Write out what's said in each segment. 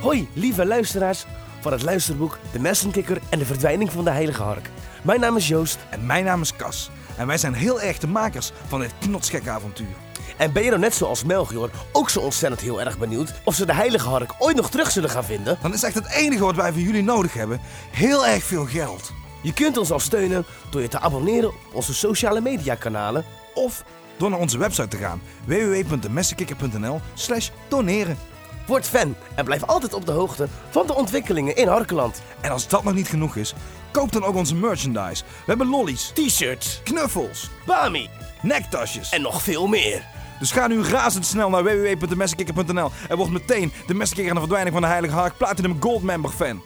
Hoi, lieve luisteraars van het luisterboek De Messenkikker en de Verdwijning van de Heilige Hark. Mijn naam is Joost En mijn naam is Cas. En wij zijn heel erg de makers van dit knotsgekke avontuur. en ben je nou net zoals Melchior ook zo ontzettend heel erg benieuwd of ze de Heilige Hark ooit nog terug zullen gaan vinden? Dan is echt het enige wat wij van jullie nodig hebben heel erg veel geld. Je kunt ons al steunen door je te abonneren op onze sociale media kanalen Of door naar onze website te gaan www.demessenkikker.nl slash doneren. Word fan en blijf altijd op de hoogte van de ontwikkelingen in Harkeland. En als dat nog niet genoeg is, koop dan ook onze merchandise. We hebben lollies, T-shirts, knuffels, Bami nektasjes. en nog veel meer. Dus ga nu razendsnel naar www.demessenkikker.nl en word meteen de Messenkikker en de verdwijning van de Heilige Hark Platinum Gold Member fan.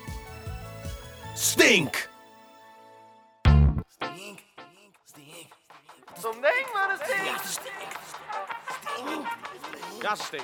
Stink! Zo'n ding, maar het stinkt. Ja, stink.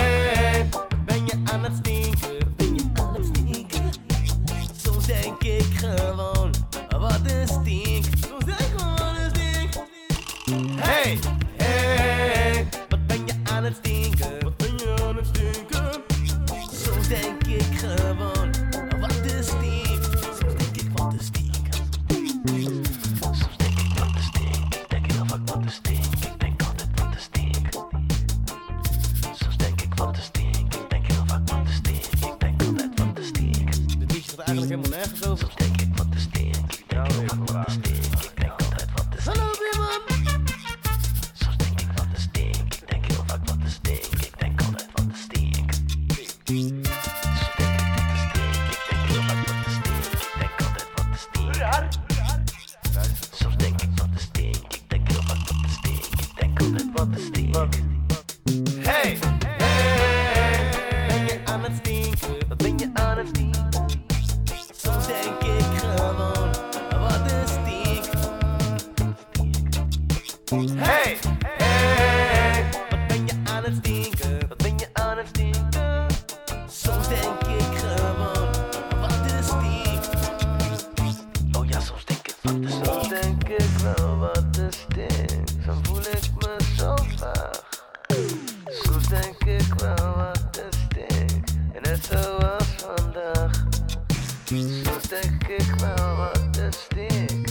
Eigenlijk helemaal nergens over. Soms denk ik, wat een stink. Ik denk vaak, wat een stink. Ik denk altijd, wat een stink. Hallo, Bimman. Soms denk ik wat stink. Ik denk heel vaak wat stink. Ik denk altijd wat een stink. Soms denk ik wat een stink. Ik denk heel vaak wat een stink. Ik denk altijd wat een stink. Soms denk ik wat een stink. Ik denk heel vaak wat een stink. Ik denk altijd wat een stink. Hey, Hey, hey, wat ben je aan het stinken? Wat ben je aan het stinken? Soms denk ik gewoon, wat een stink. Oh ja, soms denk ik wat een stink. Soms denk ik wel wat een stink. Zo voel ik me zo vaag. Soms denk ik wel wat een stink. En net zoals vandaag. Soms denk ik wel wat een stink.